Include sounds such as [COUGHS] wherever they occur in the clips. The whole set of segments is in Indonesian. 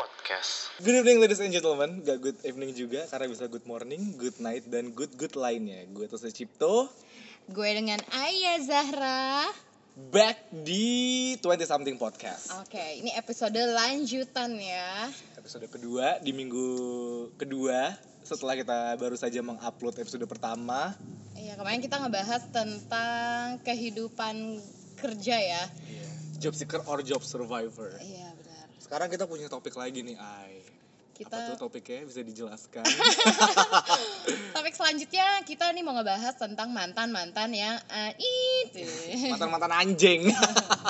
Podcast. Good evening ladies and gentlemen, gak good evening juga karena bisa good morning, good night, dan good good lainnya. Gue Tosa Cipto, Gue dengan Ayah Zahra. back di 20 something podcast. Oke, ini episode lanjutan ya. Episode kedua di minggu kedua setelah kita baru saja mengupload episode pertama. Iya, kemarin kita ngebahas tentang kehidupan kerja ya. Job seeker or job survivor. Iya, benar. Sekarang kita punya topik lagi nih, Ai. Kita Apa tuh topiknya bisa dijelaskan? [LAUGHS] topik selanjutnya kita nih mau ngebahas tentang mantan-mantan yang eh, itu. Mantan-mantan anjing.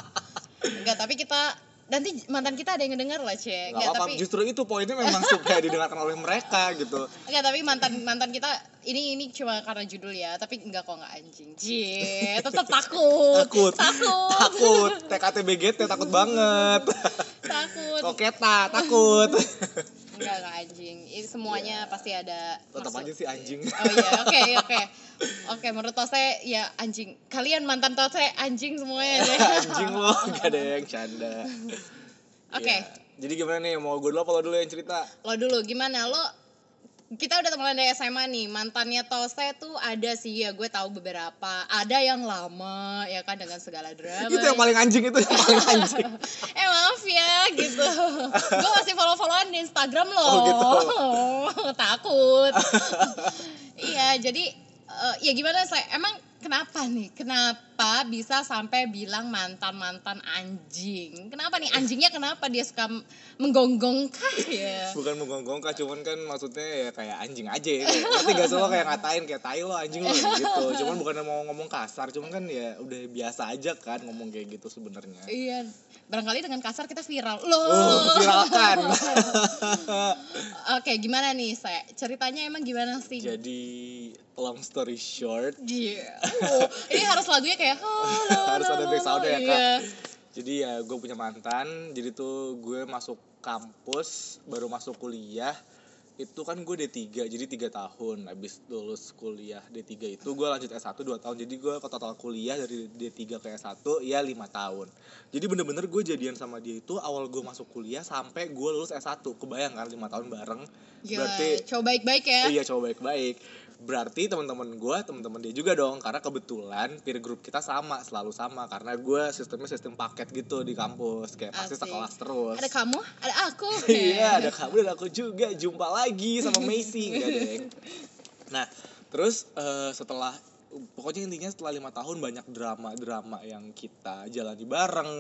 [LAUGHS] Enggak, tapi kita nanti mantan kita ada yang ngedengar lah, Cek. Apa-apa, tapi justru itu poinnya memang [LAUGHS] supaya didengarkan oleh mereka gitu. Enggak, tapi mantan mantan kita ini ini cuma karena judul ya, tapi enggak kok enggak anjing. Cie, tetap takut. Takut. Takut. Takut, TKTBGT takut banget. Takut. Koketa, takut. [LAUGHS] Enggak, enggak anjing. Ini semuanya pasti ada Tetap maksud- aja sih anjing. Oh iya, [LAUGHS] oke, oke. Oke, menurut Tose ya anjing. Kalian mantan Tose anjing semuanya deh. [LAUGHS] anjing lo, gak ada yang canda. Oke. Ya, Jadi gimana nih, mau gue dulu apa lo dulu yang cerita? Lo dulu gimana lo? Kita udah temenan dari SMA nih. Mantannya Tose tuh ada sih ya, gue tahu beberapa. Ada yang lama ya kan dengan segala drama. Itu yang paling anjing itu yang paling anjing. [LAUGHS] eh maaf ya gitu [LAUGHS] gue masih follow followan di Instagram loh Oh, gitu. [LAUGHS] takut iya jadi eh, ya gimana saya emang kenapa nih kenapa bisa sampai bilang mantan mantan anjing kenapa nih anjingnya kenapa dia suka menggonggong kah ya Bukan menggonggong kak, cuman kan maksudnya ya kayak anjing aja ya. Ngerti gak lo kayak ngatain kayak tai lo anjing lo gitu. Cuman bukan mau ngomong kasar, cuman kan ya udah biasa aja kan ngomong kayak gitu sebenarnya. iya barangkali dengan kasar kita viral loh Oh, viralkan. [LAUGHS] oke gimana nih saya ceritanya emang gimana sih Jadi long story short, Iya. Oh, ini harus lagunya kayak [LAUGHS] Harus ada back sound-nya ya, Kak. Iya. Jadi ya gue punya mantan, jadi tuh gue masuk kampus, baru masuk kuliah, itu kan gue D3, jadi tiga tahun Habis lulus kuliah D3 itu gue lanjut S1 2 tahun Jadi gue ke total kuliah dari D3 ke S1 ya 5 tahun Jadi bener-bener gue jadian sama dia itu awal gue masuk kuliah sampai gue lulus S1 Kebayang kan 5 tahun bareng Gila, Berarti coba baik-baik ya. Iya coba baik-baik. Berarti teman-teman gue, teman-teman dia juga dong, karena kebetulan peer group kita sama, selalu sama. Karena gue sistemnya sistem paket gitu di kampus, kayak pasti sekelas terus. Ada kamu, ada aku. [LAUGHS] Iya, ada kamu dan aku juga. Jumpa lagi sama Macy, enggak deng. Nah, terus eh, setelah pokoknya intinya setelah lima tahun banyak drama-drama yang kita jalani bareng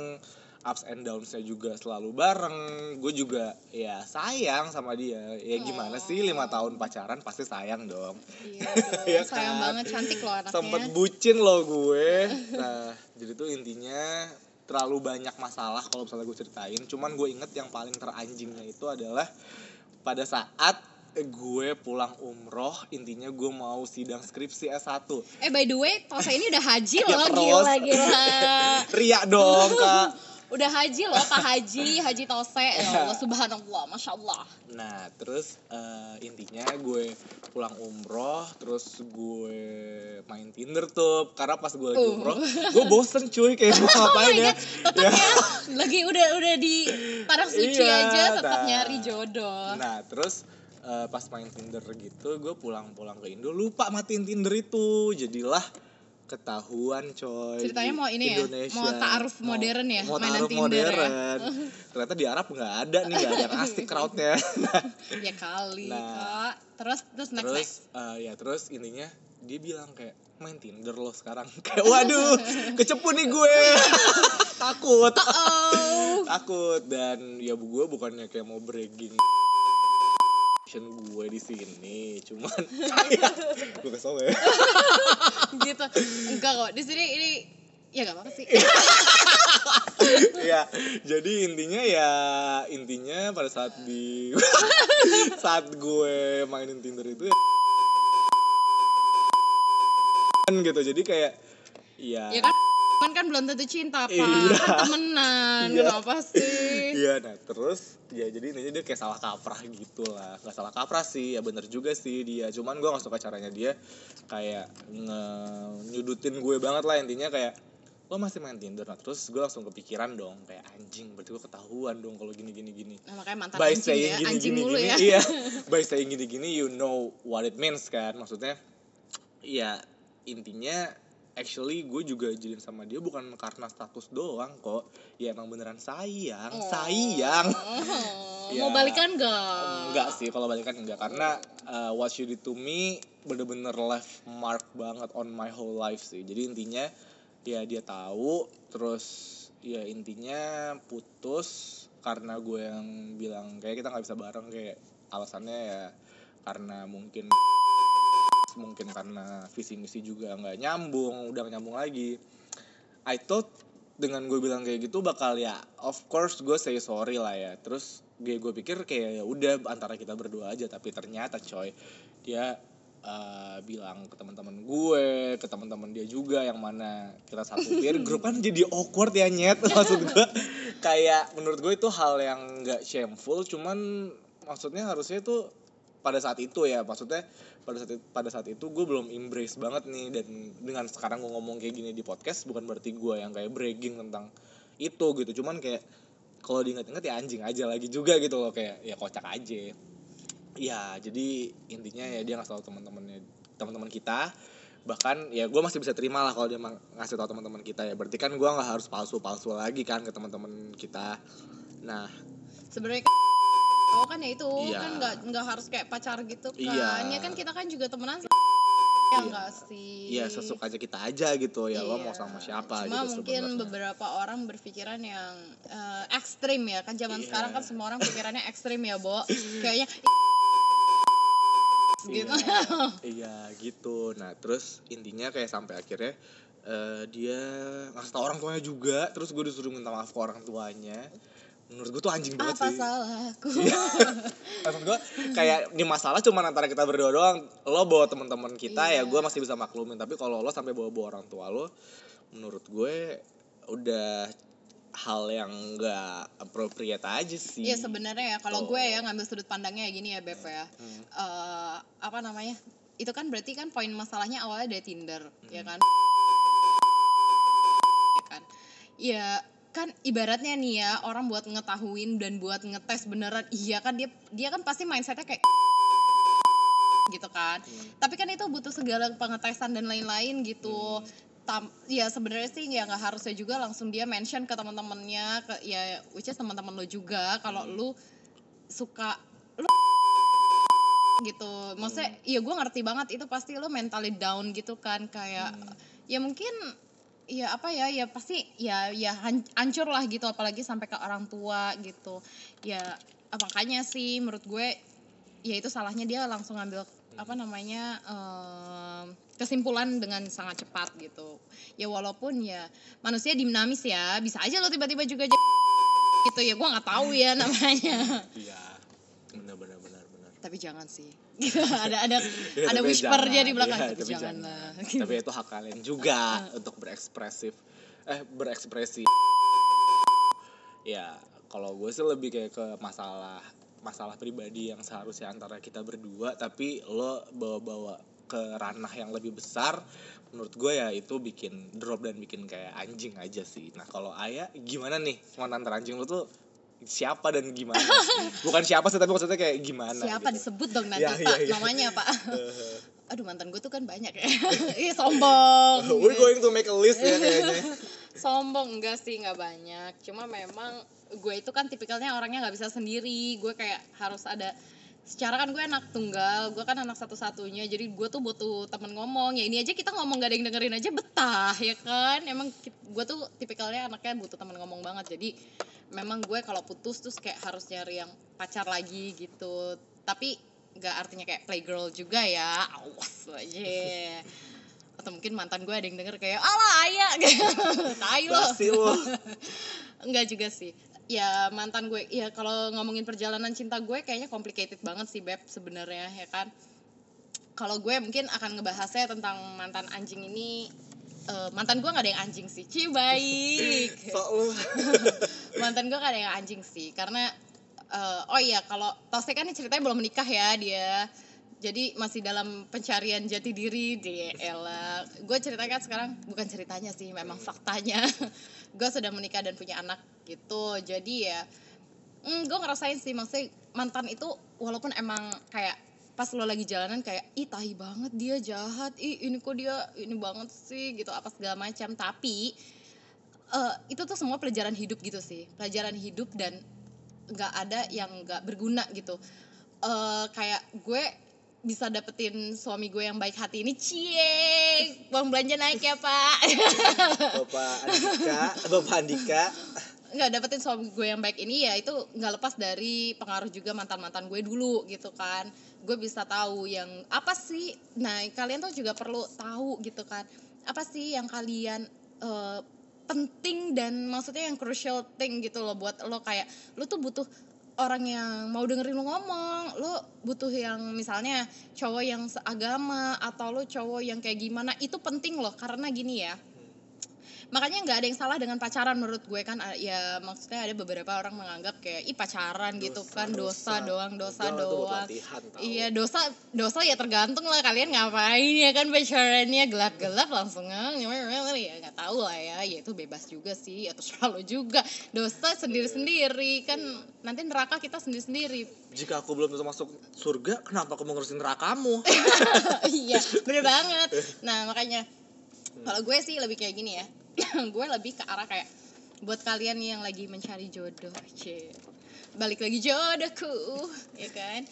ups and downs-nya juga selalu bareng gue juga ya sayang sama dia ya gimana sih lima tahun pacaran pasti sayang dong Iya, [LAUGHS] dong. Iya sayang kan? banget cantik loh anaknya. sempet bucin loh gue nah jadi tuh intinya terlalu banyak masalah kalau misalnya gue ceritain cuman gue inget yang paling teranjingnya itu adalah pada saat gue pulang umroh intinya gue mau sidang skripsi S1 Eh by the way, Tosa ini udah haji [LAUGHS] Ya, loh, terus. gila gila. [LAUGHS] Ria dong kak Udah haji loh, Pak Haji, Haji Tose. Ya Allah, subhanallah, masya Allah. Nah terus eh, intinya gue pulang umroh Terus gue main Tinder tuh Karena pas gue lagi Uh. umroh Gue bosen cuy kayak mau [LAUGHS] ngapain ya Tetap ya, lagi udah udah di tanah [LAUGHS] suci Iya, aja, tetap nah. nyari jodoh. Nah terus eh, pas main Tinder gitu gue pulang-pulang ke Indo lupa matiin Tinder itu jadilah ketahuan coy Ceritanya mau ini ya, Indonesia. mau ta'aruf modern ya, mau mainan ya. modern ternyata di Arab nggak ada nih nggak ada yang asik crowdnya [LAUGHS] Ya kali, Nah. Kak. Terus terus next terus next. eh, ya terus intinya dia bilang kayak main Tinder lo sekarang [LAUGHS] kayak waduh kecepu nih gue [LAUGHS] takut takut dan ya bu gue bukannya kayak mau bragging gue di sini cuman [LAUGHS] kayak gue kesel ya. [LAUGHS] Gitu. Enggak kok di sini ini ya gak apa-apa sih. Ya jadi intinya ya intinya pada saat di [LAUGHS] saat gue mainin Tinder itu ya gitu. Jadi kayak ya ya kan teman kan belum tentu cinta pak Iya. kan temenan Iya. kenapa sih? Iya, nah terus ya jadi intinya dia kayak salah kaprah gitu lah Gak salah kaprah sih, ya bener juga sih dia. Cuman gue gak suka caranya dia kayak nge- nyudutin gue banget lah intinya kayak lo masih main Tinder? Nah terus gue langsung kepikiran dong kayak anjing berarti gue ketahuan dong kalau gini gini gini. Nah, makanya mantan by anjing saying ya gini anjing gini mulu gini. ya. Iya [LAUGHS] by saying gini gini you know what it means kan. Maksudnya ya intinya actually gue juga jadian sama dia bukan karena status doang kok. Ya emang beneran sayang Oh. sayang. Oh, Ya. mau balikan gak enggak sih kalau balikan enggak. Karena uh, what you did to me bener-bener left mark banget on my whole life sih. Jadi intinya ya dia tahu terus ya intinya putus karena gue yang bilang kayak kita nggak bisa bareng kayak alasannya ya karena mungkin mungkin karena visi misi juga nggak nyambung udah nyambung lagi. I thought dengan gue bilang kayak gitu bakal ya of course gue say sorry lah ya. Terus gue gue pikir kayak ya udah antara kita berdua aja. Tapi ternyata coy dia eh, bilang ke teman-teman gue ke teman-teman dia juga yang mana kita satu [LAUGHS] peer group kan jadi awkward ya nyet. [LAUGHS] Maksud gue kayak menurut gue itu hal yang nggak shameful. Cuman maksudnya harusnya itu pada saat itu ya maksudnya pada saat itu, pada saat itu gue belum embrace banget nih dan dengan sekarang gue ngomong kayak gini di podcast bukan berarti gue yang kayak bragging tentang itu gitu. Cuman kayak kalau diingat-ingat ya anjing aja lagi juga gitu loh kayak ya kocak aja. Ya jadi intinya ya dia ngasih tahu teman-temannya teman-teman kita. Bahkan ya gue masih bisa terima lah kalau dia ngasih tahu teman-teman kita ya. Berarti kan gue nggak harus palsu-palsu lagi kan ke teman-teman kita. Nah sebenarnya oh kan ya itu Iya. kan nggak nggak harus kayak pacar gitu kan Iya. ya kan kita kan juga temenan ya Iya. enggak sih ya sesuka aja kita aja gitu ya lo Iya. mau sama siapa Cuma gitu mungkin sebenarnya. beberapa orang berpikiran yang eh, ekstrim ya kan zaman Iya. sekarang kan semua orang pikirannya ekstrim ya Bo [LAUGHS] kayaknya gitu iya gitu nah terus intinya kayak sampai akhirnya eh, dia ngasih tau orang tuanya juga terus gue disuruh minta maaf ke orang tuanya menurut gue tuh anjing banget apa sih. salahku? [LAUGHS] Maksud gue kayak ini masalah cuma antara kita berdua doang. Lo bawa teman-teman kita ya Iya. gue masih bisa maklumin. Tapi kalau lo sampai bawa bawa orang tua lo menurut gue udah hal yang enggak appropriate aja sih. Iya sebenarnya ya. Kalau Tuh. gue ya ngambil sudut pandangnya ya gini ya Beb ya. Hmm. Eh, apa namanya? Itu kan berarti kan poin masalahnya awalnya dari Tinder ya kan? Ya kan? Ya kan ibaratnya nih ya orang buat ngetahuin dan buat ngetes beneran iya kan dia dia kan pasti mindsetnya kayak [LAUGHS] gitu kan Hmm. tapi kan itu butuh segala pengetesan dan lain-lain gitu Hmm. Tam, ya sebenarnya sih ya nggak harusnya juga langsung dia mention ke teman-temannya ke ya which is teman-teman lo juga kalau Hmm. lu suka lu [LAUGHS] gitu maksudnya iya gue ngerti banget itu pasti lo mentally down gitu kan kayak Hmm. ya mungkin ya apa ya ya pasti ya ya han- hancur lah gitu apalagi sampai ke orang tua gitu. Ya makanya sih menurut gue ya itu salahnya dia langsung ngambil apa namanya em, kesimpulan dengan sangat cepat gitu. Ya walaupun ya manusia dinamis ya bisa aja lo tiba-tiba juga jadi gitu. Ya gue nggak tahu ya [LAUGHS] namanya. Iya benar benar benar benar. Tapi jangan sih [LAUGHS] ada ada Ya, ada whispernya jangan. di belakang Iya, tapi, tapi jangan jangan. tapi itu hak kalian juga untuk berekspresif eh berekspresi. Ya kalau gue sih lebih kayak ke masalah masalah pribadi yang seharusnya antara kita berdua tapi lo bawa-bawa ke ranah yang lebih besar menurut gue ya itu bikin drop dan bikin kayak anjing aja sih. Nah kalau ayah gimana nih? Mantan teranjing lo tuh siapa dan gimana? [LAUGHS] Bukan siapa sih tapi maksudnya kayak gimana siapa gitu. disebut dong nanti Ya, pak ya, ya. namanya pak. Aduh mantan gue tuh kan banyak ya. [LAUGHS] Ih, sombong. We're going to make a list ya kayaknya [LAUGHS] sombong enggak sih nggak banyak. Cuma memang gue itu kan tipikalnya orangnya nggak bisa sendiri. Gue kayak harus ada secara kan gue anak tunggal gue kan anak satu-satunya. Jadi gue tuh butuh temen ngomong. Ya ini aja kita ngomong gak ada yang dengerin aja betah ya kan? Emang gue tuh tipikalnya anaknya butuh temen ngomong banget. Jadi memang gue kalau putus terus kayak harus nyari yang pacar lagi gitu. Tapi nggak artinya kayak playgirl juga ya. Awas aja. Atau mungkin mantan gue ada yang denger kayak alah ayah [LAUGHS] tai lo. Enggak [LAUGHS] juga sih. Ya mantan gue ya kalau ngomongin perjalanan cinta gue kayaknya complicated banget sih beb sebenarnya ya kan? Kalau gue mungkin akan ngebahasnya tentang mantan anjing ini eh, mantan gue gak ada yang anjing sih. Ci baik. [LAUGHS] [LAUGHS] Mantan gue gak ada yang anjing sih. Karena eh, oh iya kalau Tose kan ceritanya belum menikah ya dia. Jadi masih dalam pencarian jati diri di Ella gue ceritakan sekarang bukan ceritanya sih memang faktanya. [LAUGHS] Gue sudah menikah dan punya anak gitu. Jadi ya mm, gue ngerasain sih maksudnya mantan itu walaupun emang kayak pas lo lagi jalanan kayak ih tahi banget dia jahat. Ih ini kok dia ini banget sih gitu apa segala macam. Tapi eh, itu tuh semua pelajaran hidup gitu sih. Pelajaran hidup dan nggak ada yang nggak berguna gitu. Eh kayak gue bisa dapetin suami gue yang baik hati ini cie uang belanja naik ya pak. [LAUGHS] Bapak Andika, Bapak Andika. nggak dapetin suami gue yang baik ini ya itu nggak lepas dari pengaruh juga mantan mantan gue dulu gitu kan gue bisa tahu yang apa sih? Nah kalian tuh juga perlu tahu gitu kan. Apa sih yang kalian eh, penting dan maksudnya yang crucial thing gitu loh buat lo kayak lo tuh butuh orang yang mau dengerin lo ngomong lo butuh yang misalnya cowok yang seagama atau lo cowok yang kayak gimana itu penting loh. Karena gini ya makanya nggak ada yang salah dengan pacaran menurut gue kan. A- ya maksudnya ada beberapa orang menganggap kayak ih pacaran gitu kan dosa, doang dosa Enggak, itu buat doang. latihan, iya dosa dosa ya tergantung lah kalian ngapain ya kan pacarannya gelap gelap langsung ah, ya nggak tahu lah ya. Ya itu bebas juga sih atau selalu juga. Dosa sendiri sendiri kan nanti neraka kita sendiri sendiri Jika aku belum tentu masuk surga, kenapa aku mau ngurusin nerakamu? [LAUGHS] iya bener banget. [LAUGHS] Nah makanya kalau gue sih lebih kayak gini ya [COUGHS] gue lebih ke arah kayak buat kalian yang lagi mencari jodoh cie. Balik lagi jodohku ya kan?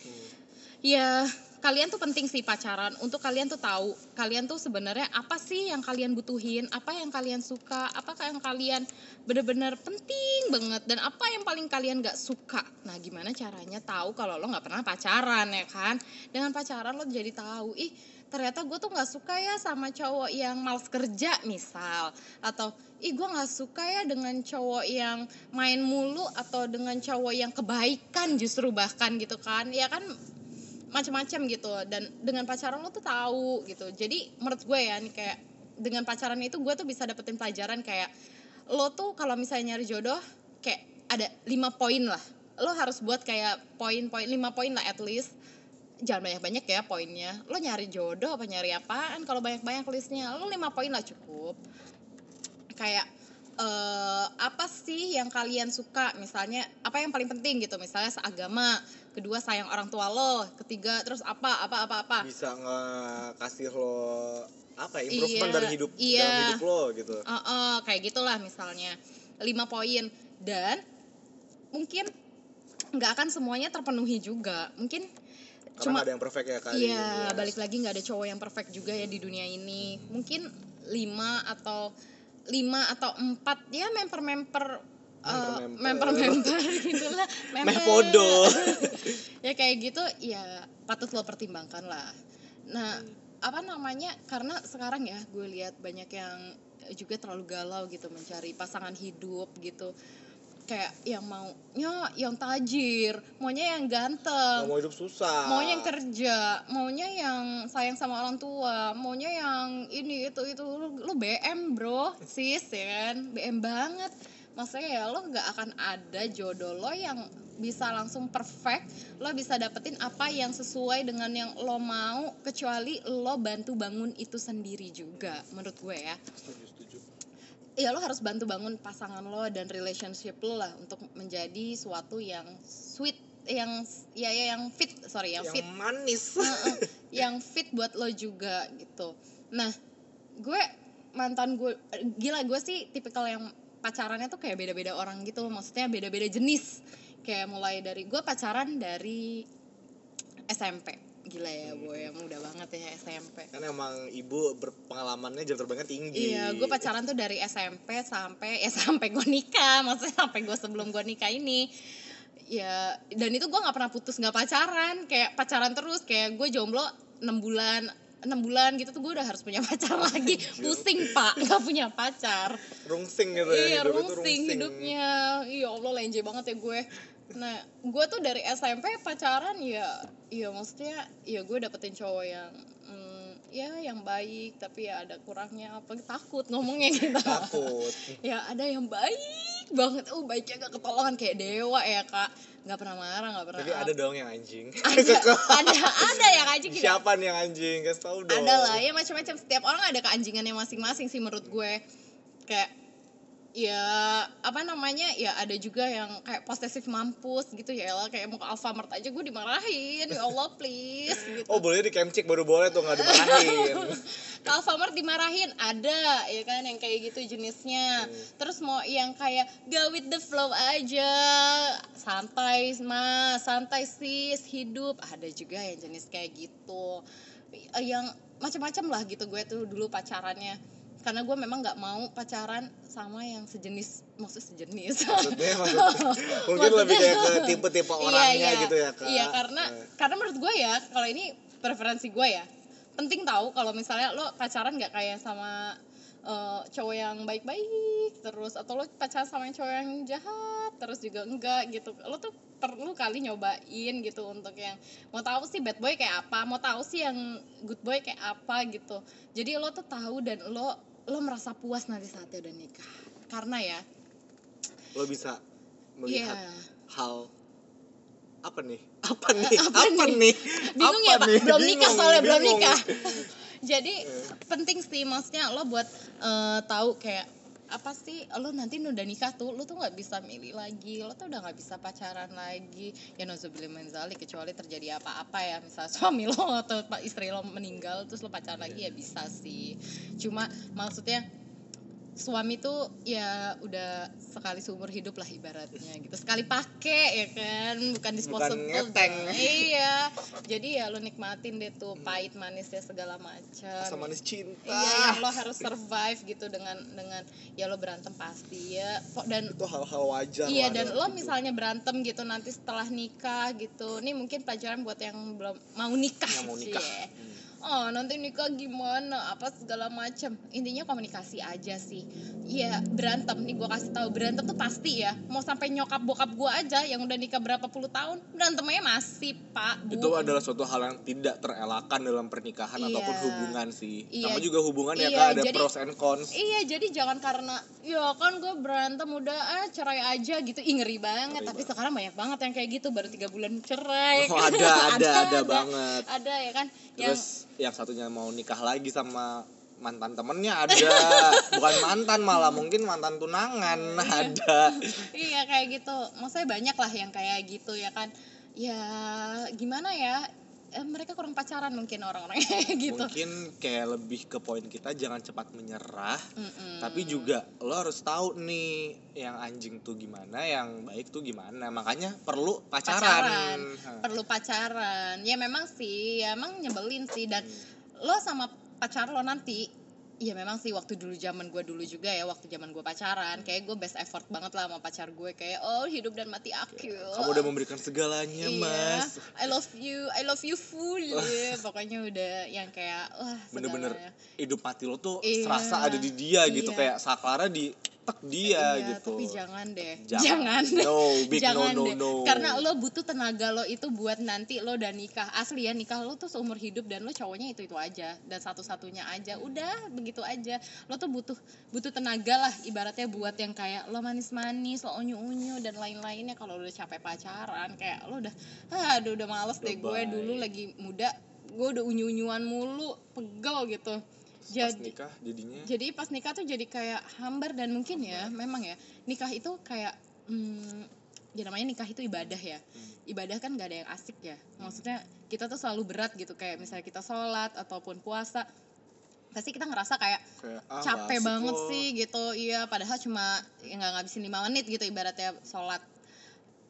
Ya kalian tuh penting sih pacaran. Untuk kalian tuh tahu kalian tuh sebenarnya apa sih yang kalian butuhin? Apa yang kalian suka? Apakah yang kalian bener-bener penting banget? Dan apa yang paling kalian gak suka? Nah gimana caranya tahu kalau lo nggak pernah pacaran ya kan? Dengan pacaran lo jadi tahu ih ternyata gue tuh nggak suka ya sama cowok yang males kerja misal. Atau ih gue nggak suka ya dengan cowok yang main mulu atau dengan cowok yang kebaikan justru bahkan gitu kan. Ya kan macam-macam gitu. Dan dengan pacaran lo tuh tahu gitu. Jadi menurut gue ya nih kayak dengan pacaran itu gue tuh bisa dapetin pelajaran kayak lo tuh kalau misalnya nyari jodoh kayak ada lima poin lah. Lo harus buat kayak poin-poin lima poin lah at least jangan banyak-banyak ya poinnya. Lo nyari jodoh apa nyari apaan? Kalau banyak-banyak listnya lo lima poin lah cukup. Kayak eh apa sih yang kalian suka? Misalnya apa yang paling penting gitu? Misalnya seagama kedua sayang orang tua lo ketiga terus apa apa apa apa. Bisa nggak kasih lo apa ya, improvement Iya, dari hidup iya. dalam hidup lo gitu. Eh, eh, kayak gitulah misalnya. Lima poin. Dan mungkin nggak akan semuanya terpenuhi juga. Mungkin Karena cuma ada yang perfect ya kali. Iya, ya. balik lagi nggak ada cowok yang perfect juga ya di dunia ini. Mungkin lima atau lima atau empat ya memper-memper eh, Memper-memper. memper-memper [LAUGHS] gitulah. Meh podo. [LAUGHS] ya kayak gitu ya patut lo pertimbangkan lah. Nah, apa namanya? Karena sekarang ya gue lihat banyak yang juga terlalu galau gitu mencari pasangan hidup gitu. Kayak yang maunya yang tajir, maunya yang ganteng, mau hidup susah. maunya yang kerja, maunya yang sayang sama orang tua, maunya yang ini itu itu lu, lu BM bro, sis ya kan, BM banget. Maksudnya ya lo nggak akan ada jodoh lo yang bisa langsung perfect, lo bisa dapetin apa yang sesuai dengan yang lo mau, kecuali lo bantu bangun itu sendiri juga, menurut gue ya. Ya lo harus bantu bangun pasangan lo dan relationship lo lah untuk menjadi suatu yang sweet yang ya, ya yang fit sorry yang, Yang fit. manis. Yang fit buat lo juga gitu. Nah gue mantan gue gila gue sih tipikal yang pacarannya tuh kayak beda-beda orang gitu maksudnya beda-beda jenis. Kayak mulai dari gue pacaran dari SMP gila ya gue yang muda banget ya SMP kan emang ibu berpengalamannya jam terbangnya tinggi. Iya, gue pacaran tuh dari SMP sampai ya [LAUGHS] sampai gue nikah, maksudnya sampai gue sebelum gue nikah ini. Ya, dan itu gue nggak pernah putus nggak pacaran, kayak pacaran terus, kayak gue jomblo 6 bulan, enam bulan gitu tuh gue udah harus punya [LAUGHS] pacar lagi, pusing pak, nggak punya pacar. Rungsing gitu ya. Iya, hidup itu rungsing hidupnya. Iya Allah lenje banget ya gue. Nah, gue tuh dari SMP pacaran ya, ya maksudnya ya gue dapetin cowok yang mm, ya yang baik tapi ya ada kurangnya apa takut ngomongnya gitu. [LAUGHS] Takut. ya ada yang baik banget oh baiknya gak ketolongan kayak dewa ya kak nggak pernah marah nggak pernah Tapi ada dong yang anjing. [LAUGHS] [LAUGHS] ada ada ada ya anjing gitu Siapa nih yang anjing? Kasih tahu dong. ada lah ya macam-macam setiap orang ada keanjingannya masing-masing sih menurut gue kayak ya apa namanya ya ada juga yang kayak posesif mampus gitu ya lah kayak mau ke Alfamart aja gue dimarahin. Ya Allah please [LAUGHS] gitu. Oh boleh di Kemcik baru boleh tuh nggak dimarahin. [LAUGHS] ke Alfamart dimarahin ada ya kan yang kayak gitu jenisnya. Terus mau yang kayak go with the flow aja. Santai mas. Santai sis hidup. Ada juga yang jenis kayak gitu. Yang macam-macam lah gitu gue tuh dulu pacarannya karena gue memang nggak mau pacaran sama yang sejenis maksud sejenis Maksudnya maksudnya [LAUGHS] mungkin lebih kayak ke [LAUGHS] tipe-tipe orangnya iya, iya. gitu ya kak. Iya karena Eh, karena menurut gue ya kalau ini preferensi gue ya penting tahu kalau misalnya lo pacaran nggak kayak sama eh, cowok yang baik-baik terus atau lo pacaran sama yang cowok yang jahat terus juga enggak gitu lo tuh perlu kali nyobain gitu untuk yang mau tahu sih bad boy kayak apa mau tahu sih yang good boy kayak apa gitu jadi lo tuh tahu dan lo lo merasa puas nanti saatnya udah nikah karena ya lo bisa melihat hal apa nih? [LAUGHS] Apa nih? [LAUGHS] Apa Apa, nih? nih? bingung Apa ya pak nih? belum nikah Bingung, soalnya belum nikah [LAUGHS] jadi penting sih maksudnya lo buat eh, tahu kayak apa sih lo nanti udah nikah tuh lo tuh nggak bisa milih lagi lo tuh udah nggak bisa pacaran lagi. Ya nozubillah menzali kecuali terjadi apa-apa ya misal [LAUGHS] suami lo atau pak istri lo meninggal terus lo pacaran lagi ya bisa sih. Cuma maksudnya suami tuh ya udah sekali seumur hidup lah ibaratnya gitu sekali pakai ya kan bukan disposable ngeteng. iya jadi ya lo nikmatin deh tuh pahit manisnya segala macam Asam manis cinta. iya yang lo harus survive gitu dengan dengan ya lo berantem pasti ya Kok- dan Itu hal-hal wajar Iya dan lo hidup. misalnya berantem gitu nanti setelah nikah gitu. Ini mungkin pelajaran buat yang belum mau nikah. Yang mau nikah. Cie. Hmm. Oh nanti nikah gimana? Apa segala macam. Intinya komunikasi aja sih. Iya berantem nih gue kasih tahu berantem tuh pasti ya. Mau sampai nyokap bokap gue aja yang udah nikah berapa puluh tahun berantemnya masih pak. Bu. itu adalah suatu hal yang tidak terelakkan dalam pernikahan Iya. ataupun hubungan sih. Iya. Sama juga hubungan ya Iya, kak ada jadi- pros and cons. Iya jadi jangan karena ya kan gue berantem udah ah cerai aja gitu Ih, ngeri banget Ngeri tapi sekarang banyak banget yang kayak gitu baru tiga bulan cerai Oh, ada, [LAUGHS] ada, ada banget. ada ya kan Terus yang satunya mau nikah lagi sama mantan temennya ada. [LAUGHS] Bukan mantan malah mungkin mantan tunangan ada. Iya kayak gitu. Maksudnya banyak lah yang kayak gitu ya kan. Ya gimana ya eh, mereka kurang pacaran mungkin orang-orang [LAUGHS] gitu mungkin kayak lebih ke poin kita jangan cepat menyerah Mm-mm. tapi juga lo harus tahu nih yang anjing tuh gimana yang baik tuh gimana makanya perlu pacaran, Pacaran. Hah. perlu pacaran ya memang sih ya emang nyebelin sih dan Hmm. lo sama pacar lo nanti Iya memang sih waktu dulu zaman gue dulu juga ya waktu zaman gue pacaran kayak gue best effort banget lah sama pacar gue kayak oh hidup dan mati aku kamu udah memberikan segalanya iya, mas I love you I love you full [LAUGHS] pokoknya udah yang kayak wah bener-bener hidup mati lo tuh Iya. serasa ada di dia gitu Iya. kayak saklara di tek dia Iya, gitu. tapi jangan deh. Jangan. [LAUGHS] jangan, deh. No, big jangan no, no, deh. no. karena lo butuh tenaga lo itu buat nanti lo udah nikah. Asli ya nikah lo tuh seumur hidup dan lo cowoknya itu itu aja. Dan satu satunya aja. Udah begitu aja. Lo tuh butuh butuh tenaga lah ibaratnya buat yang kayak lo manis manis lo unyu unyu dan lain lainnya kalau udah capek pacaran kayak lo udah aduh udah males deh. Gue dulu lagi muda gue udah unyu unyuan mulu pegel gitu pas jadi nikah jadinya? Jadi pas nikah tuh jadi kayak hambar dan mungkin ya memang ya nikah itu kayak hmm, ya namanya nikah itu ibadah ya. Hmm. ibadah kan gak ada yang asik ya. Maksudnya kita tuh selalu berat gitu kayak misalnya kita sholat ataupun puasa pasti kita ngerasa kayak kayak ah, capek banget loh. sih gitu. Iya padahal cuma ya nggak ngabisin lima menit gitu ibaratnya sholat.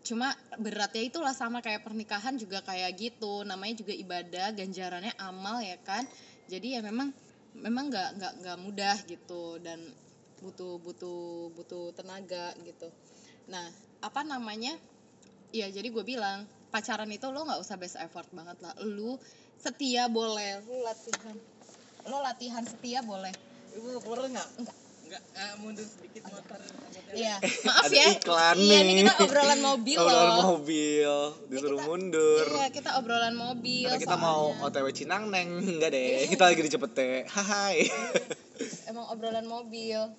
Cuma beratnya itulah sama kayak pernikahan juga kayak gitu. Namanya juga ibadah ganjarannya amal ya kan. Jadi ya memang memang nggak nggak nggak mudah gitu dan butuh butuh butuh tenaga gitu. Nah apa namanya? Ya jadi gue bilang pacaran itu lo nggak usah best effort banget lah. Lu setia boleh lu latihan lo latihan setia boleh. Ibu keluar nggak? Enggak. Nggak ah, mundur sedikit motor Iya, maaf ya. iklan iya, nih. ini kita obrolan mobil obrolan loh. mobil disuruh kita- mundur Iya, kita obrolan mobil. karena kita mau otw Cinang neng enggak deh kita lagi di Cepete hai emang obrolan mobil.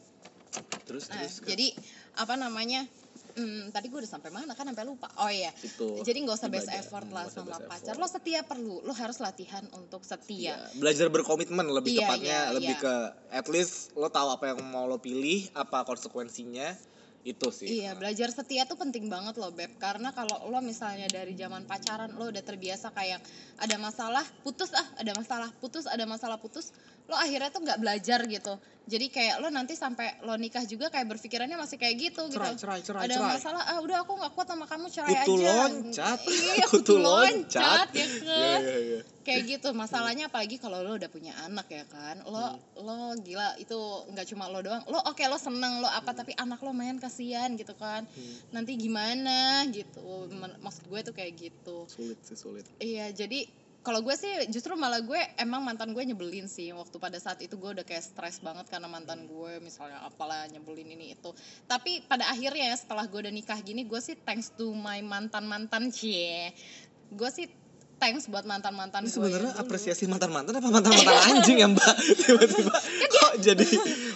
terus Nah, terus Kak. jadi apa namanya hmm, tadi gue udah sampai mana kan sampai lupa oh iya itu jadi nggak usah best effort Hmm, lah sama pacar effort. lo setia perlu lo harus latihan untuk setia Iya, belajar berkomitmen lebih Iya, tepatnya iya, lebih iya. ke at least lo tahu apa yang mau lo pilih apa konsekuensinya itu sih Iya, belajar setia tuh penting banget loh, Beb. Karena kalau lo misalnya dari zaman pacaran lo udah terbiasa kayak ada masalah, putus ah, ada masalah, putus, ada masalah, putus. Lo akhirnya tuh nggak belajar gitu. Jadi kayak lo nanti sampai lo nikah juga kayak berpikirannya masih kayak gitu cerai gitu. cerai cerai ada cerai masalah, ah udah aku nggak kuat sama kamu cerai kutu aja. loncat Iya, [LAUGHS] kutu kutu loncat ya [LAUGHS] Iya, kan. iya, iya. Kayak gitu. Masalahnya apalagi kalau lo udah punya anak ya kan. Lo Hmm. lo gila itu nggak cuma lo doang. Lo oke lo seneng lo apa tapi anak lo main kasihan gitu kan Hmm, nanti gimana gitu maksud gue tuh kayak gitu sulit sih sulit iya jadi kalau gue sih justru malah gue emang mantan gue nyebelin sih waktu pada saat itu gue udah kayak stres banget karena mantan gue misalnya apalah nyebelin ini itu tapi pada akhirnya setelah gue udah nikah gini gue sih thanks to my mantan mantan cie gue sih thanks buat mantan mantan gue sebenarnya apresiasi mantan mantan apa mantan mantan [LAUGHS] anjing ya mbak tiba-tiba kok jadi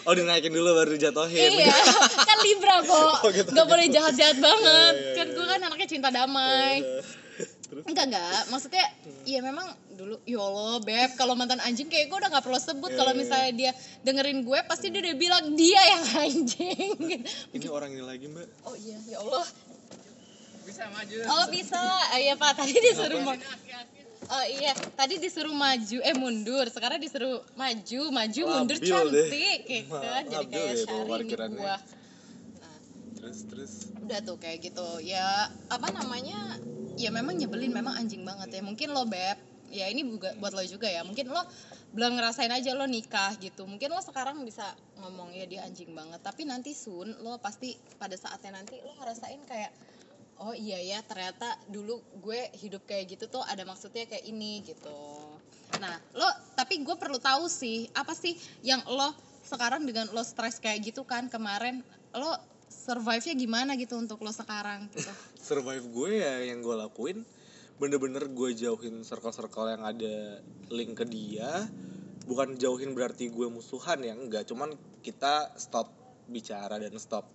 oh dinaikin dulu baru jatuhin Iya, kan Libra kok, [LAUGHS] Oh, gitu. nggak boleh jahat-jahat banget. Iya, iya, kan iya, gue iya. kan anaknya cinta damai. Terus? Enggak enggak, maksudnya ya memang dulu ya Allah beb kalau mantan anjing kayak gue udah nggak perlu sebut Iya, kalau iya, misalnya dia dengerin gue pasti dia udah bilang dia yang anjing gitu. [LAUGHS] ini orang ini lagi mbak Oh iya ya Allah. bisa maju Oh bisa, ah, iya pak tadi disuruh ma- Oh iya, tadi disuruh maju, eh mundur. Sekarang disuruh maju, maju, mundur Labil deh. cantik, kayak Ma- kan. Jadi kayak deh bawa Syahrini parkirannya. gua. terus terus udah tuh kayak gitu ya apa namanya ya memang nyebelin memang anjing banget ya. Mungkin lo beb ya ini juga buat lo juga ya. Mungkin lo belum ngerasain aja lo nikah gitu. Mungkin lo sekarang bisa ngomong ya dia anjing banget. Tapi nanti soon lo pasti pada saatnya nanti lo ngerasain kayak oh iya ya ternyata dulu gue hidup kayak gitu tuh ada maksudnya kayak ini gitu. Nah lo tapi gue perlu tahu sih apa sih yang lo sekarang dengan lo stres kayak gitu kan kemarin lo survive-nya gimana gitu untuk lo sekarang gitu. [LAUGHS] survive gue ya yang gue lakuin bener-bener gue jauhin circle-circle yang ada link ke dia bukan jauhin berarti gue musuhan ya enggak cuman kita stop bicara dan stop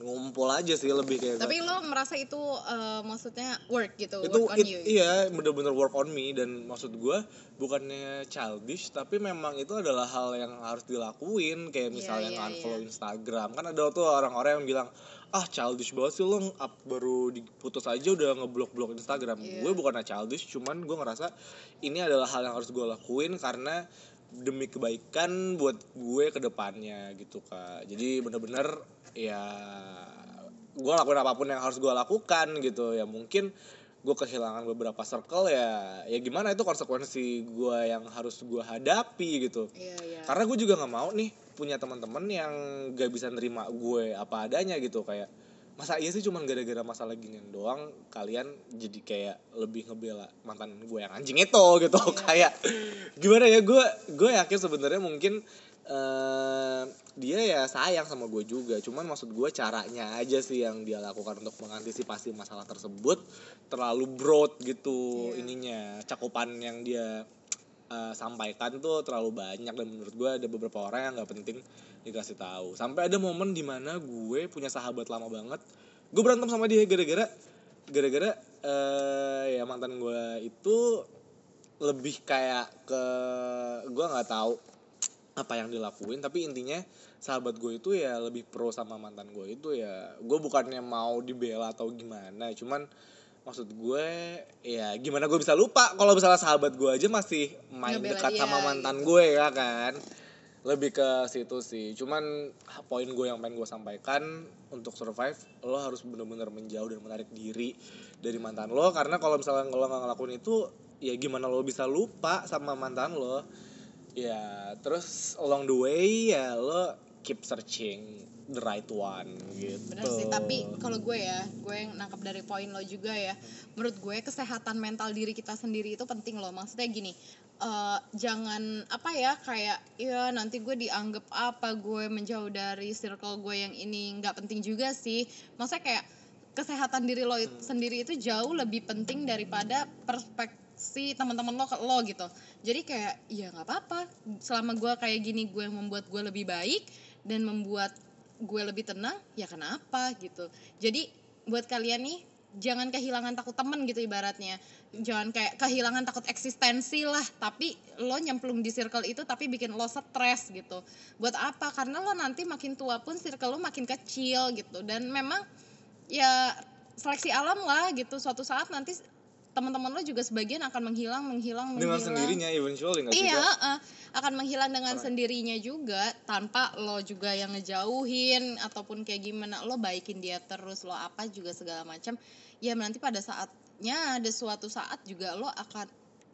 ngumpul aja sih lebih kayak Tapi lo merasa itu eh, maksudnya work gitu, itu work on it- you. iya bener-bener work on me dan maksud gue bukannya childish tapi memang itu adalah hal yang harus dilakuin kayak Iya, misalnya iya, unfollow iya. Instagram kan ada tuh orang-orang yang bilang ah childish banget sih lo up baru diputus aja udah ngeblok-blok Instagram Iya. gue bukannya childish cuman gue ngerasa ini adalah hal yang harus gue lakuin karena demi kebaikan buat gue ke depannya gitu kak. Jadi bener-bener ya gue lakuin apa pun yang harus gue lakukan gitu. Ya mungkin gue kehilangan beberapa circle ya ya gimana itu konsekuensi gue yang harus gue hadapi gitu. Iya, iya. karena gue juga nggak mau nih punya teman-teman yang gak bisa nerima gue apa adanya gitu kayak masa iya sih cuman gara-gara masalah ginian doang kalian jadi kayak lebih ngebela mantan gue yang anjing itu gitu. Kayak gimana ya gue gue yakin sebenarnya mungkin eh dia ya sayang sama gue juga. Cuman maksud gue caranya aja sih yang dia lakukan untuk mengantisipasi masalah tersebut. Terlalu broad gitu Iya. ininya cakupan yang dia eh, sampaikan tuh terlalu banyak dan menurut gue ada beberapa orang yang nggak penting dikasih tahu. Sampai ada momen di mana gue punya sahabat lama banget gue berantem sama dia gara-gara gara-gara eh ya mantan gue itu lebih kayak ke gue nggak tahu apa yang dilakuin tapi intinya sahabat gue itu ya lebih pro sama mantan gue itu ya. Gue bukannya mau dibela atau gimana cuman maksud gue ya gimana gue bisa lupa kalau misalnya sahabat gue aja masih main Ngebela dekat dia, sama mantan gitu. gue ya kan? Lebih ke situ sih. Cuman poin gue yang pengen gue sampaikan untuk survive lo harus bener-bener menjauh dan menarik diri dari mantan lo. Karena kalau misalnya lo nggak ngelakuin itu ya gimana lo bisa lupa sama mantan lo? Ya terus along the way ya lo keep searching the right one gitu Bener sih, tapi kalau gue ya, gue yang nangkap dari poin lo juga ya. Menurut gue kesehatan mental diri kita sendiri itu penting loh. Maksudnya gini, eh, jangan apa ya kayak ya nanti gue dianggap apa gue menjauh dari circle gue yang ini nggak penting juga sih. Maksudnya kayak kesehatan diri lo it- sendiri itu jauh lebih penting daripada perspektif teman-teman lo ke lo gitu. Jadi kayak ya nggak apa-apa. Selama gue kayak gini gue yang membuat gue lebih baik dan membuat gue lebih tenang ya kenapa gitu. Jadi buat kalian nih jangan kehilangan takut temen gitu ibaratnya. Jangan kayak kehilangan takut eksistensi lah tapi lo nyemplung di circle itu tapi bikin lo stres gitu. Buat apa? Karena lo nanti makin tua pun circle lo makin kecil gitu. Dan memang ya seleksi alam lah gitu. Suatu saat nanti teman-teman lo juga sebagian akan menghilang menghilang dengan menghilang sendirinya eventually nggak Iya, Kak? eh, akan menghilang dengan Alright. sendirinya juga tanpa lo juga yang ngejauhin ataupun kayak gimana lo baikin dia terus lo apa juga segala macam. Ya nanti pada saatnya ada suatu saat juga lo akan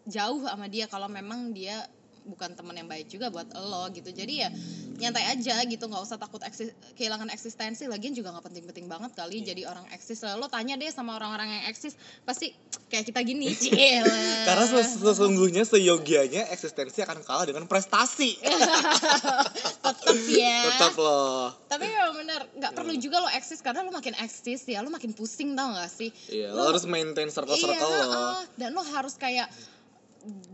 jauh sama dia kalau memang dia bukan teman yang baik juga buat lo gitu. Jadi ya nyantai aja gitu nggak usah takut eksis- kehilangan eksistensi lagian juga nggak penting-penting banget kali Iya. jadi orang eksis lo tanya deh sama orang-orang yang eksis pasti kayak kita gini [LAUGHS] Cielah. Karena ses- sesungguhnya seyogianya eksistensi akan kalah dengan prestasi. [LAUGHS] tetep ya Tetap loh. tapi memang bener nggak perlu Hmm. juga lo eksis karena lo makin eksis ya lo makin pusing tau gak sih Iya, Lo- lo harus maintain circle-circle iya lo. dan lo harus kayak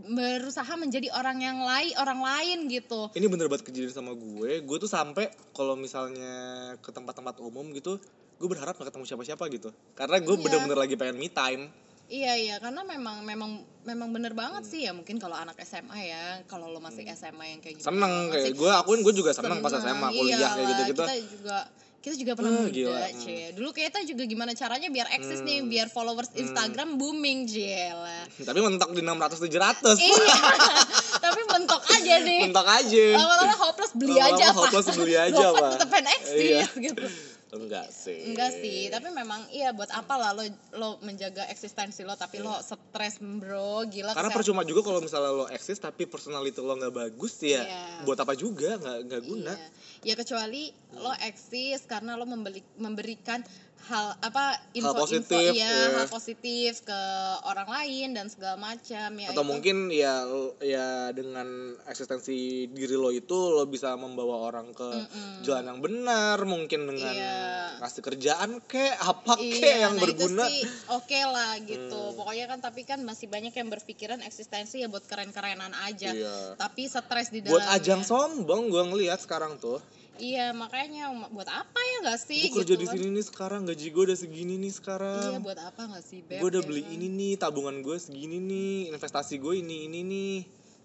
berusaha menjadi orang yang lain orang lain gitu Ini bener banget kejadian sama gue. Gue tuh sampai kalau misalnya ke tempat-tempat umum gitu, gue berharap gak ketemu siapa-siapa gitu. Karena gue Iya. bener-bener lagi pengen me time. iya iya karena memang memang memang bener banget Hmm. sih ya mungkin kalau anak SMA ya kalau lo masih SMA yang kayak gitu Seneng kayak gue akuin gue juga seneng pas SMA kuliah kayak iyalah, gitu-gitu. kita juga kita juga pernah Ah, muda gila, cie dulu kita juga gimana caranya biar eksis nih Hmm. biar followers Hmm. Instagram booming jela Tapi mentok di 600 700. iya. [LAUGHS] Tapi mentok aja nih. Mentok aja. lama-lama hopeless beli Lama-lama aja apa hopeless beli aja, Lo kan pengen eksis gitu Enggak sih. enggak sih tapi memang iya buat apa lah lo lo menjaga eksistensi lo tapi lo stres bro gila Karena kesehatan- percuma juga kalau misalnya lo eksis tapi personality lo nggak bagus ya Iya. buat apa juga nggak nggak guna. Iya. Ya kecuali lo eksis karena lo membeli, memberikan hal apa info positif, info iya, ya. hal positif ke orang lain dan segala macam ya. Atau itu. mungkin ya ya dengan eksistensi diri lo itu lo bisa membawa orang ke Mm-mm. jalan yang benar, mungkin dengan Iya. ngasih kerjaan kek apa Iya, yang nah berguna. oke lah gitu. Hmm. Pokoknya kan tapi kan masih banyak yang berpikiran eksistensi ya buat keren-kerenan aja. Iya. Tapi stres di Buat dalamnya. ajang sombong gua ngelihat sekarang tuh. Iya, makanya buat apa ya gak sih Gue kerja gitu di kan? sini nih sekarang gaji gue udah segini nih Iya, sekarang. buat apa gak sih, Beb? gue udah ya beli kan? ini nih, tabungan gue segini nih, investasi gue ini ini nih.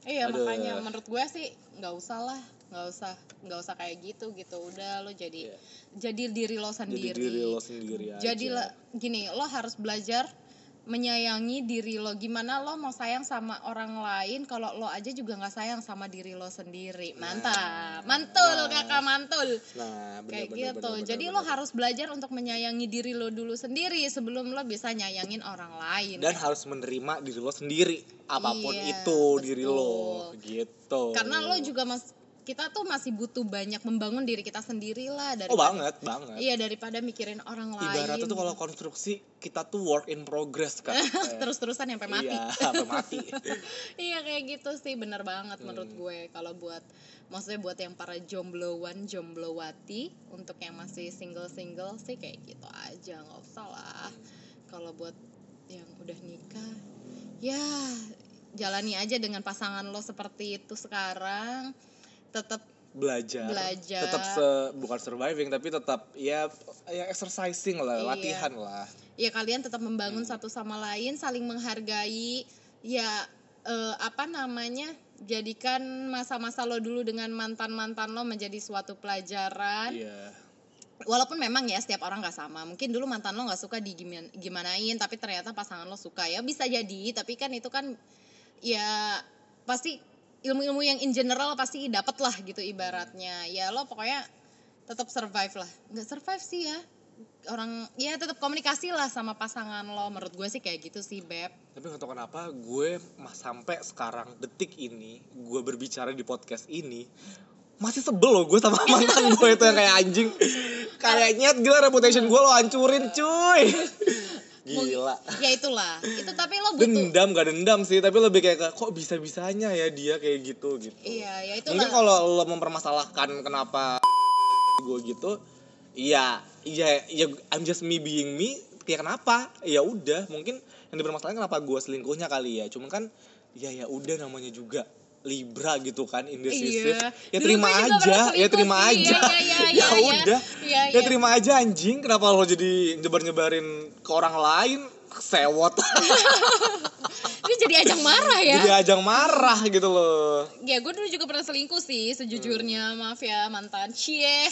Iya Aduh. makanya menurut gue sih nggak usah lah nggak usah nggak usah kayak gitu gitu udah lo jadi Iya. jadi diri lo Jadi sendiri diri lo sendiri aja. jadi gini lo harus belajar menyayangi diri lo gimana lo mau sayang sama orang lain kalau lo aja juga nggak sayang sama diri lo sendiri mantap mantul Nah. kakak mantul Nah, bener, kayak bener, gitu bener, jadi bener, lo bener. harus belajar untuk menyayangi diri lo dulu sendiri sebelum lo bisa nyayangin orang lain dan harus menerima diri lo sendiri apa pun Iya, itu diri lo betul. gitu. karena lo juga mas kita tuh masih butuh banyak membangun diri kita sendiri lah dari Oh banget, banget. iya daripada mikirin orang lain Ibaratnya tuh kalau konstruksi kita tuh work in progress kan. [LAUGHS] terus-terusan sampai mati Iya, sampai mati. [LAUGHS] iya kayak gitu sih bener banget Hmm. menurut gue kalau buat maksudnya buat yang para jombloan jomblowati untuk yang masih single single sih kayak gitu aja nggak usah lah kalau buat yang udah nikah ya jalani aja dengan pasangan lo seperti itu sekarang tetap Belajar. Belajar. Tetap se bukan surviving tapi tetap ya ya exercising lah, Iya. latihan lah. ya kalian tetap membangun Hmm. satu sama lain saling menghargai ya eh, apa namanya jadikan masa-masa lo dulu dengan mantan-mantan lo menjadi suatu pelajaran Iya. walaupun memang ya setiap orang nggak sama mungkin dulu mantan lo nggak suka di gimana gimanain tapi ternyata pasangan lo suka ya bisa jadi tapi kan itu kan ya pasti ilmu-ilmu yang in general pasti dapet lah gitu ibaratnya. Ya lo pokoknya tetap survive lah. Nggak survive sih ya. Orang ya tetap komunikasi lah sama pasangan lo. Menurut gue sih kayak gitu sih beb. Tapi gak tau kenapa gue mas sampai sekarang detik ini gue berbicara di podcast ini masih sebel loh gue sama mantan gue itu yang kayak anjing. [LAUGHS] Kayaknya gila reputation gue lo hancurin cuy gila. ya itulah. Itu tapi lo butuh dendam gak dendam sih tapi lebih kayak kok bisa bisanya ya dia kayak gitu gitu. Iya ya itulah. Mungkin kalau lo mempermasalahkan kenapa [LAUGHS] gue gitu iya iya ya I'm just me being me ya kenapa? Ya udah mungkin yang dipermasalahkan kenapa gue selingkuhnya kali ya. Cuman kan ya ya udah namanya juga Libra gitu kan indecisive Iya. ya Dulu terima aja ya terima aja. Iya, iya, iya, [LAUGHS] ya iya. udah. Iya, ya iya. terima aja anjing. Kenapa lo jadi nyebar-nyebarin ke orang lain? Sewot. [LAUGHS] Ini jadi ajang marah ya. jadi ajang marah gitu loh. Ya gue dulu juga pernah selingkuh sih sejujurnya. Hmm. maaf ya mantan. Cie.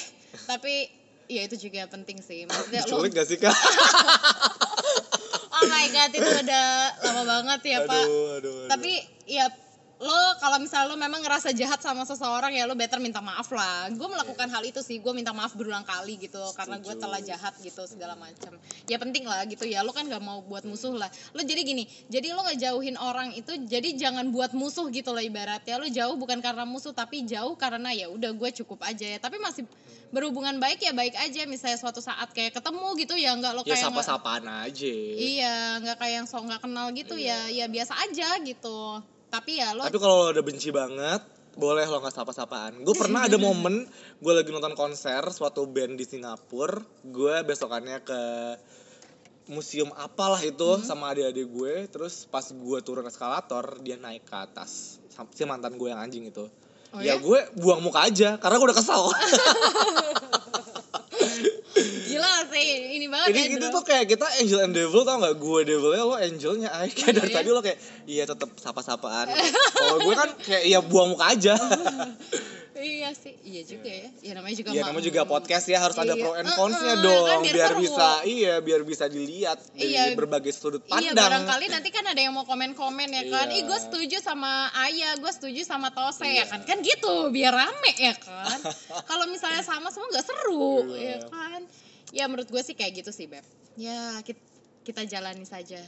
Tapi ya itu juga penting sih. Maksudnya lo gak sih kak? [LAUGHS] Oh my god itu udah lama banget ya pak. Aduh, aduh, aduh. tapi ya lo kalau misalnya lo memang ngerasa jahat sama seseorang ya lo better minta maaf lah. Gue melakukan hal itu sih gue minta maaf berulang kali gitu karena gue Setuju. telah jahat gitu segala macam ya penting lah gitu ya lo kan gak mau buat musuh lah. Lo jadi gini jadi lo ngejauhin orang itu jadi jangan buat musuh gitu loh ibaratnya. Lo jauh bukan karena musuh tapi jauh karena ya udah gue cukup aja ya. Tapi masih berhubungan baik ya baik aja misalnya suatu saat kayak ketemu gitu ya nggak lo ya kayak nggak- sapa-sapaan aja. Iya, nggak kayak yang sok nggak kenal gitu ya, ya biasa aja gitu. Tapi ya lo, tapi kalau lo udah benci banget boleh lo nggak sapa-sapaan gue pernah ada momen gue lagi nonton konser suatu band di Singapura gue besokannya ke museum apalah itu Hmm. sama adik-adik gue terus pas gue turun eskalator dia naik ke atas si mantan gue yang anjing itu Oh ya ya? gue buang muka aja karena gue udah kesal [LAUGHS] gila sih, ini banget ini ya. itu tuh kayak kita angel and devil tau gak gue devilnya lo angelnya ay kayak dari iya? tadi lo kayak iya tetap sapa-sapaan kalau gue kan kayak iya buang muka aja [LAUGHS] Iya sih, iya juga ya. Ya namanya juga Iya namanya juga podcast ya harus ada Iya. pro and Eh, cons-nya eh, dong kan biar biar seru. bisa iya biar bisa dilihat dari Iya. berbagai sudut Iya pandang. barangkali nanti kan ada yang mau komen-komen ya kan Iya. Ih gue setuju sama Ayah, gue setuju sama Tose Iya. ya kan Kan gitu, biar rame ya kan [LAUGHS] Kalau misalnya sama semua gak seru Iya. ya kan Ya menurut gue sih kayak gitu sih Beb Ya kita, kita jalani saja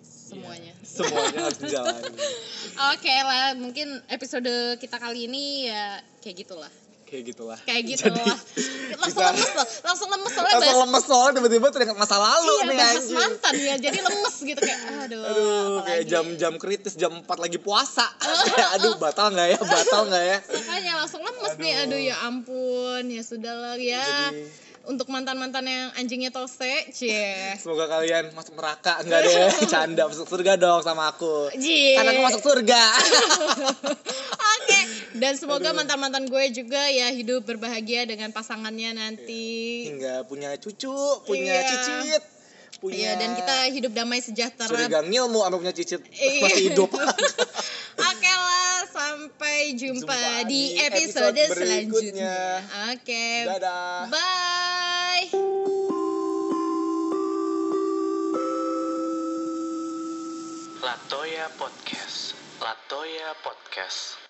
semuanya Semuanya harus dijalani. [LAUGHS] Oke lah, mungkin episode kita kali ini ya kayak gitulah. Kayak gitulah. Kayak gitu Jadi, lah. [LAUGHS] Langsung kita- lemes loh, langsung lemes soalnya Langsung bahas, lemes soalnya tiba-tiba teringat masa lalu iya, nih bahas anjing. mantan ya, jadi lemes gitu kayak [LAUGHS] aduh. Aduh, kayak jam-jam kritis, jam 4 lagi puasa. Kayak, aduh, batal nggak ya? Batal nggak ya? Makanya langsung lemes nih, Aduh. aduh ya ampun, ya sudahlah ya. Jadi, Untuk mantan-mantan yang anjingnya tose, cie. [LAUGHS] semoga kalian masuk neraka enggak deh, [LAUGHS] canda masuk surga dong sama aku. Cie. Karena aku masuk surga. [LAUGHS] Oke, dan semoga mantan-mantan gue juga ya hidup berbahagia dengan pasangannya nanti. Hingga punya cucu, punya Iya. cicit, punya Iya, dan kita hidup damai sejahtera curiga ngilmu sampai punya cicit Iya. masih hidup. Oke lah, sampai jumpa, Jumpa di di episode, episode selanjutnya. Oke, Dadah. bye. Latoya Podcast. Latoya Podcast.